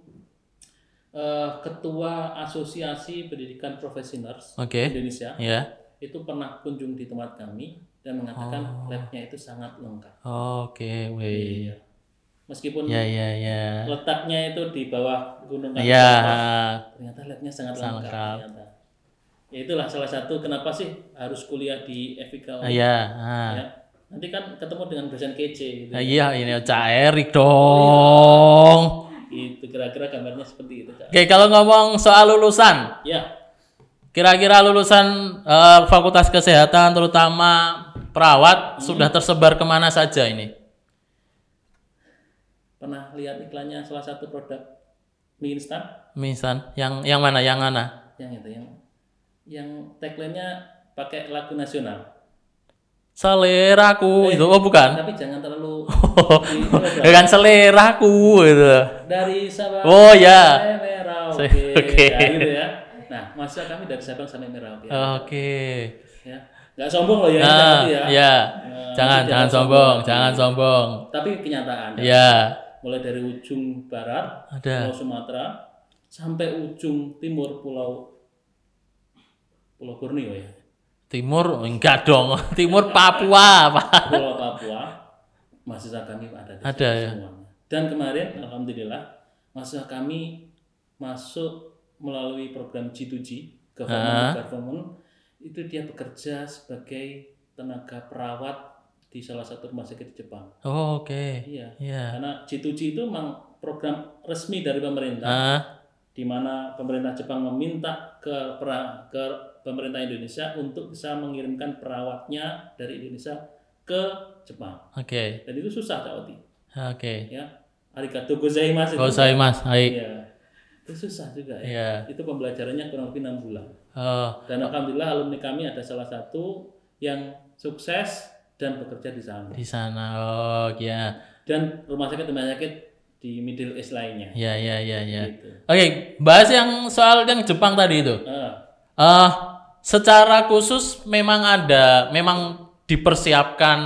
eh, ketua Asosiasi Pendidikan Profesioners Oke. Indonesia ya. itu pernah kunjung di tempat kami dan mengatakan Oh. labnya itu sangat lengkap. Oke, wih. Iya. Meskipun Ya, ya, ya. letaknya itu di bawah gunung Katulampa, ternyata labnya sangat Sangat lengkap. lengkap. Ternyata. Ya itulah salah satu kenapa sih harus kuliah di FIK. Ah, ya. ah. Ya. Nanti kan ketemu dengan dosen kece gitu. Ah, Iya, ini Cak Erik dong. Itu kira-kira gambarnya seperti itu, Kak. Oke, kalau ngomong soal lulusan, Ya, kira-kira lulusan eh, Fakultas Kesehatan, terutama perawat, sudah tersebar ke mana saja ini? pernah lihat iklannya salah satu produk mie instan Misal, yang yang mana, yang mana? yang itu yang yang tagline-nya pakai lagu nasional. Seleraku Eh, itu, oh bukan? Tapi jangan terlalu Dengan seleraku itu. dari Sabang Oh, ya. sampai Merauke. Oke. Ya, gitu ya. Nah, masa kami dari Sabang sampai Merauke. Oke. Ya. nggak sombong loh ya, Nah, jangan ya. ya. Nah, Jangan, jangan jangan sombong, sombong. jangan sombong. Tapi kenyataan. Ya, Mulai dari ujung barat, ada. Pulau Sumatera, sampai ujung timur Pulau Pulau Borneo ya. Timur enggak dong. Timur Papua, Pak. Pulau Papua, mahasiswa kami ada di Ada, ya. semuanya. Dan kemarin, alhamdulillah, mahasiswa kami masuk melalui program G2G, Government to Government, itu dia bekerja sebagai tenaga perawat di salah satu rumah sakit di Jepang. Oh, Oke. Iya. Ya. Karena G2G itu memang program resmi dari pemerintah, Ah, di mana pemerintah Jepang meminta ke pra- ke pemerintah Indonesia untuk bisa mengirimkan perawatnya dari Indonesia ke Jepang. oke. Dan itu susah, Kak Oti. Oke. Ya, arigato gozaimasu Mas, baik. Iya. Itu susah juga ya. Iya. Itu pembelajarannya kurang lebih enam bulan. Oh, Dan alhamdulillah alumni kami ada salah satu yang sukses dan bekerja di sana. di sana. Oh, ya. Dan rumah sakit rumah sakit di Middle East lainnya. Ya, ya, ya, ya. Gitu. Oke, bahas yang soal yang Jepang tadi itu. Ah, Eh, secara khusus memang ada, memang dipersiapkan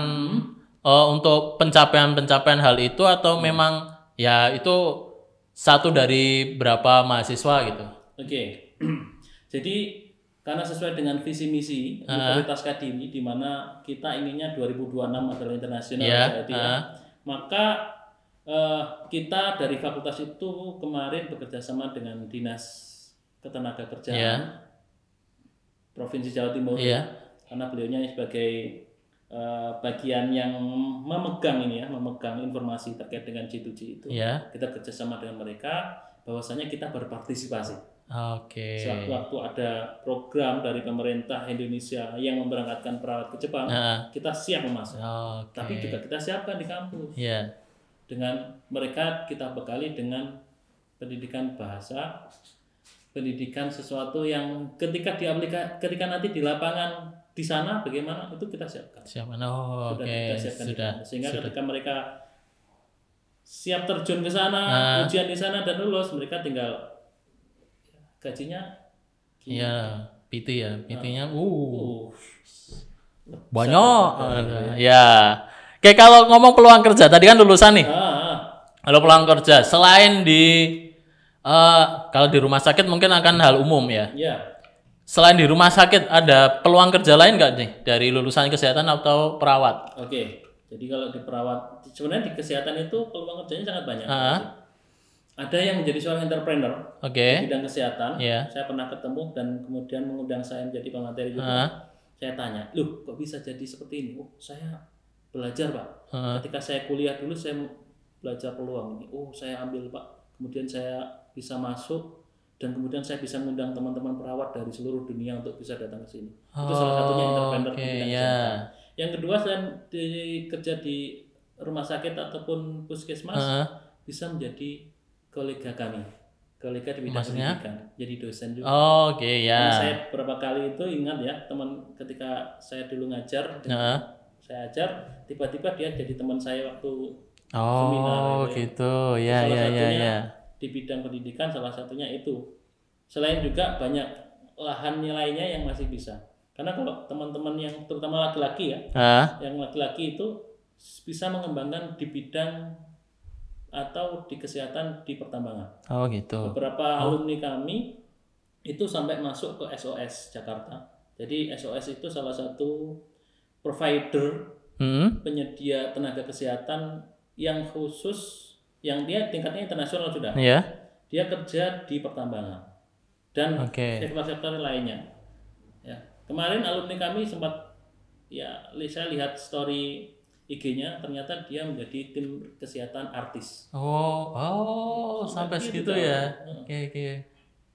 eh, untuk pencapaian-pencapaian hal itu atau memang ya itu satu dari berapa mahasiswa gitu. Oke. Jadi karena sesuai dengan visi misi Universitas Kadimi di mana kita inginnya 2026 adalah internasional Iya, berarti ya. ah. Maka eh, kita dari fakultas itu kemarin bekerja sama dengan Dinas Ketenagakerjaan Iya. Provinsi Jawa Timur. Iya. Karena beliaunya sebagai eh, bagian yang memegang ini ya, memegang informasi terkait dengan G2G itu. Ya. Kita kerjasama dengan mereka bahwasanya kita berpartisipasi. Oke. Sewaktu ada program dari pemerintah Indonesia yang memberangkatkan perawat ke Jepang, Nah, kita siap memasuk. Oke. Tapi juga kita siapkan di kampus. Ya. Dengan mereka kita bekali dengan pendidikan bahasa, pendidikan sesuatu yang ketika diaplika, ketika nanti di lapangan di sana bagaimana itu kita siapkan. Siapa? Oh, Sudah oke. kita siapkan Sudah. kampus. Sehingga Sudah. ketika mereka siap terjun ke sana, Ah. ujian di sana dan lulus, mereka tinggal gajinya Iya, PT ya. PT-nya uh uh, banyak. Ya. Oke, kalau ngomong peluang kerja tadi kan lulusan nih. ah, ah. Kalau peluang kerja selain di eh kalau di rumah sakit mungkin akan hal umum ya. ya Selain di rumah sakit ada peluang kerja lain nggak nih dari lulusan kesehatan atau perawat? oke. Jadi kalau di perawat, sebenarnya di kesehatan itu peluang kerjanya sangat banyak. Ah. Ada yang menjadi seorang entrepreneur Oke. di bidang kesehatan. Iya. Saya pernah ketemu dan kemudian mengundang saya menjadi pemateri juga. Ah. Saya tanya, loh kok bisa jadi seperti ini? Oh saya belajar pak. Ah. Ketika saya kuliah dulu saya belajar peluang ini. Oh saya ambil pak. Kemudian saya bisa masuk dan kemudian saya bisa mengundang teman-teman perawat dari seluruh dunia untuk bisa datang ke sini. Itu salah satunya entrepreneur bidang ya. kesehatan. Yang kedua selain di, kerja di rumah sakit ataupun puskesmas Ah. bisa menjadi kolega kami, kolega di bidang Maksudnya? pendidikan, jadi dosen juga. Oke Karena ya. saya beberapa kali itu ingat ya teman ketika saya dulu ngajar, Nah. saya ajar, tiba-tiba dia jadi teman saya waktu seminar Oh gitu ya. gitu ya ya ya ya. Di bidang pendidikan salah satunya itu. Selain juga banyak lahan lainnya yang masih bisa. Karena kalau teman-teman yang terutama laki-laki ya, yang laki-laki itu bisa mengembangkan di bidang atau di kesehatan di pertambangan. Oh gitu. Beberapa alumni kami itu sampai masuk ke SOS Jakarta. Jadi SOS itu salah satu provider Hmm. penyedia tenaga kesehatan yang khusus yang dia tingkatnya internasional sudah. Ya. Dia kerja di pertambangan dan sektor-sektor lainnya. Ya. Kemarin alumni kami sempat ya saya lihat story IG-nya ternyata dia menjadi tim kesehatan artis Oh oh sampai Seperti segitu itu, ya. Kak. Oke oke.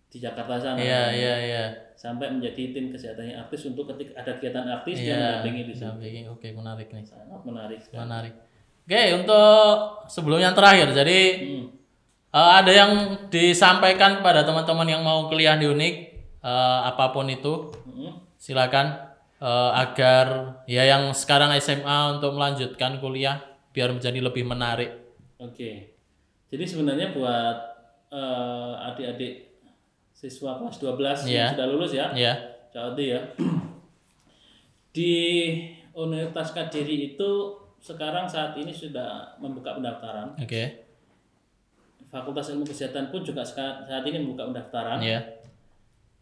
di Jakarta sana. Iya iya iya. sampai menjadi tim kesehatannya artis untuk ketika ada kegiatan artis dia Iya. mendampingi di sana. Dampingi. Oke menarik nih. Sangat menarik sekali. Menarik. Oke untuk sebelum yang terakhir jadi Hmm. eh, ada yang disampaikan pada teman-teman yang mau kuliah di Unik eh, apa pun itu Hmm. silakan eh, agar ya yang sekarang SMA untuk melanjutkan kuliah biar menjadi lebih menarik. Oke. Jadi sebenarnya buat eh, adik-adik siswa kelas 12 Iya. yang sudah lulus ya, Ya. Jadi ya. Di Universitas Kadiri itu sekarang saat ini sudah membuka pendaftaran. Oke. Fakultas Ilmu Kesehatan pun juga saat ini membuka pendaftaran. Ya.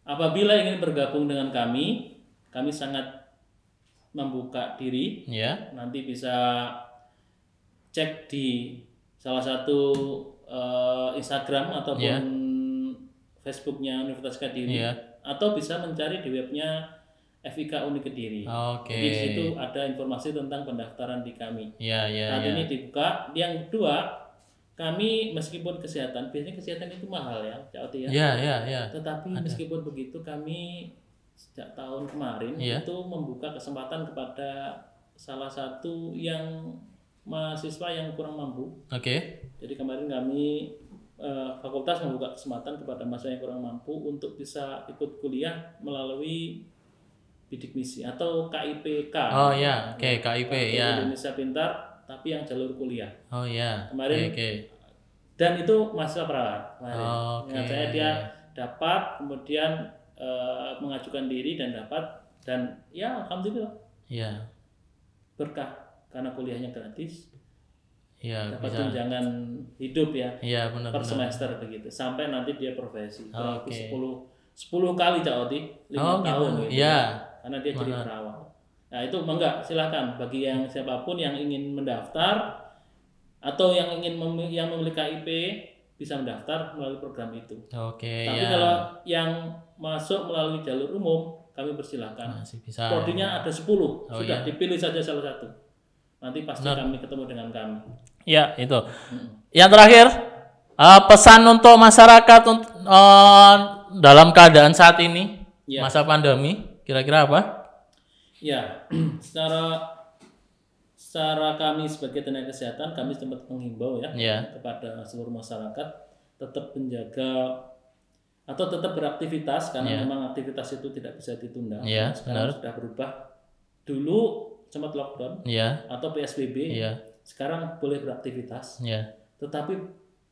Apabila ingin bergabung dengan kami, kami sangat membuka diri. Ya. Nanti bisa cek di salah satu eh, Instagram ataupun Iya. Facebooknya Universitas Kediri, Iya. atau bisa mencari di webnya FIK Uni Kediri. Oke. Jadi di situ ada informasi tentang pendaftaran di kami. Ya, ya, Saat ya. ini dibuka. Yang kedua, kami meskipun kesehatan, biasanya kesehatan itu mahal ya, Cak Oti ya. Ya, ya, ya. Tetapi meskipun begitu kami sejak tahun kemarin Iya. itu membuka kesempatan kepada salah satu yang mahasiswa yang kurang mampu. Oke. Jadi kemarin kami eh, fakultas membuka kesempatan kepada mahasiswa yang kurang mampu untuk bisa ikut kuliah melalui bidik misi atau KIPK. Oh ya, oke, KIP Kartu ya. Indonesia Pintar tapi yang jalur kuliah. Oh ya. Kemarin- Oke, oke. Dan itu mahasiswa perawat. kemarin. Oke. Ingat saya dia dapat kemudian eh, mengajukan diri dan dapat dan ya alhamdulillah Ya. berkah karena kuliahnya gratis Ya, dapat bisa. tunjangan hidup ya Iya, benar per benar. semester begitu sampai nanti dia profesi kurang Oke. lebih 10 10 kali Cak Oti 5 Oh, tahun gitu. gitu Iya. Karena dia jadi perawat nah itu enggak silakan bagi yang siapa pun yang ingin mendaftar atau yang ingin mem- yang memiliki KIP bisa mendaftar melalui program itu Oke, tapi ya. kalau yang masuk melalui jalur umum kami persilahkan Masih bisa. prodinya ada 10 Oh, sudah iya. dipilih saja salah satu nanti pasti kami ketemu dengan kami Ya, itu. Yang terakhir, eh, pesan untuk masyarakat eh, dalam keadaan saat ini, Ya. masa pandemi, kira-kira apa? Ya, secara secara kami sebagai tenaga kesehatan kami sempat menghimbau ya Ya. kepada seluruh masyarakat tetap menjaga atau tetap beraktivitas karena memang aktivitas itu tidak bisa ditunda. Ya, Sekarang sudah berubah. Dulu sempat lockdown Ya, atau PSBB, ya, sekarang boleh beraktivitas, ya, tetapi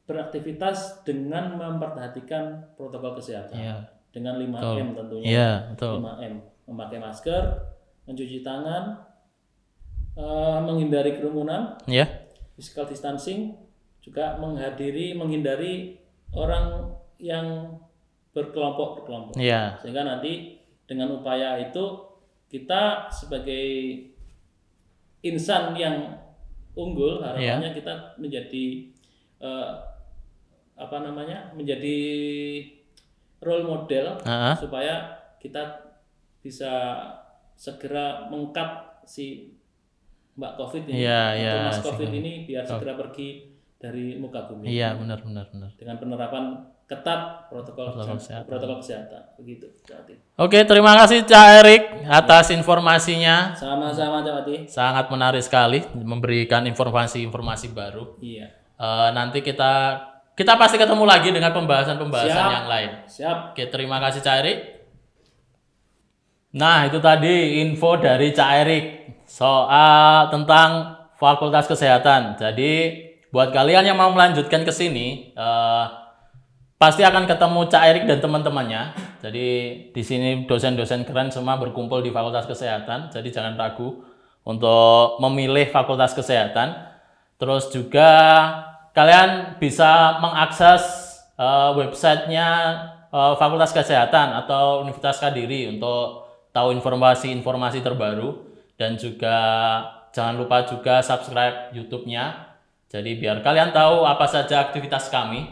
beraktivitas dengan memperhatikan protokol kesehatan ya. Dengan 5M tentunya. Ya, betul. 5M memakai masker mencuci tangan eh, menghindari kerumunan Ya, physical distancing juga menghadiri menghindari orang yang berkelompok berkelompok. Ya, sehingga nanti dengan upaya itu kita sebagai insan yang unggul harapannya kita menjadi eh, apa namanya menjadi role model Ah, ah. supaya kita bisa segera mengkat si Mbak Covid ini Iya, atau iya, Mas Covid Covid. ini biar segera pergi dari muka bumi iya, benar, benar, benar. dengan penerapan ketat protokol, Protokol kesehatan, protokol kesehatan begitu. Oke, terima kasih Cak Erik atas informasinya. sama-sama Cak Ati. Sangat menarik sekali memberikan informasi-informasi baru. iya Eh, nanti kita kita pasti ketemu lagi dengan pembahasan-pembahasan yang lain. siap Oke, terima kasih Cak Erik. Nah, itu tadi info dari Cak Erik soal tentang Fakultas Kesehatan. Jadi, buat kalian yang mau melanjutkan ke sini, eh, pasti akan ketemu Cak Erik dan teman-temannya. Jadi, di sini dosen-dosen keren semua berkumpul di Fakultas Kesehatan. Jadi, jangan ragu untuk memilih Fakultas Kesehatan. Terus juga kalian bisa mengakses eh, websitenya eh, Fakultas Kesehatan atau Universitas Kadiri untuk tahu informasi-informasi terbaru dan juga jangan lupa juga subscribe YouTube-nya. Jadi biar kalian tahu apa saja aktivitas kami.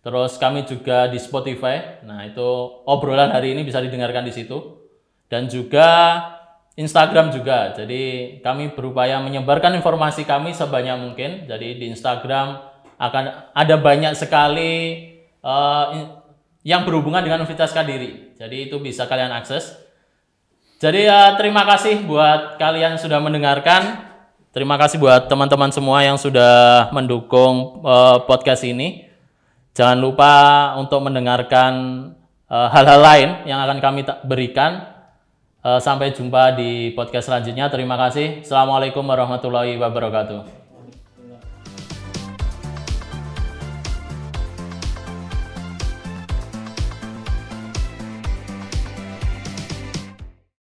Terus kami juga di Spotify. Nah, itu obrolan hari ini bisa didengarkan di situ. Dan juga Instagram juga. Jadi kami berupaya menyebarkan informasi kami sebanyak mungkin. Jadi di Instagram akan ada banyak sekali in- yang berhubungan dengan Universitas Kadiri. Jadi itu bisa kalian akses. Jadi ya terima kasih buat kalian sudah mendengarkan. Terima kasih buat teman-teman semua yang sudah mendukung eh, podcast ini. Jangan lupa untuk mendengarkan hal-hal lain yang akan kami berikan. Eh, sampai jumpa di podcast selanjutnya. Terima kasih. Assalamualaikum warahmatullahi wabarakatuh.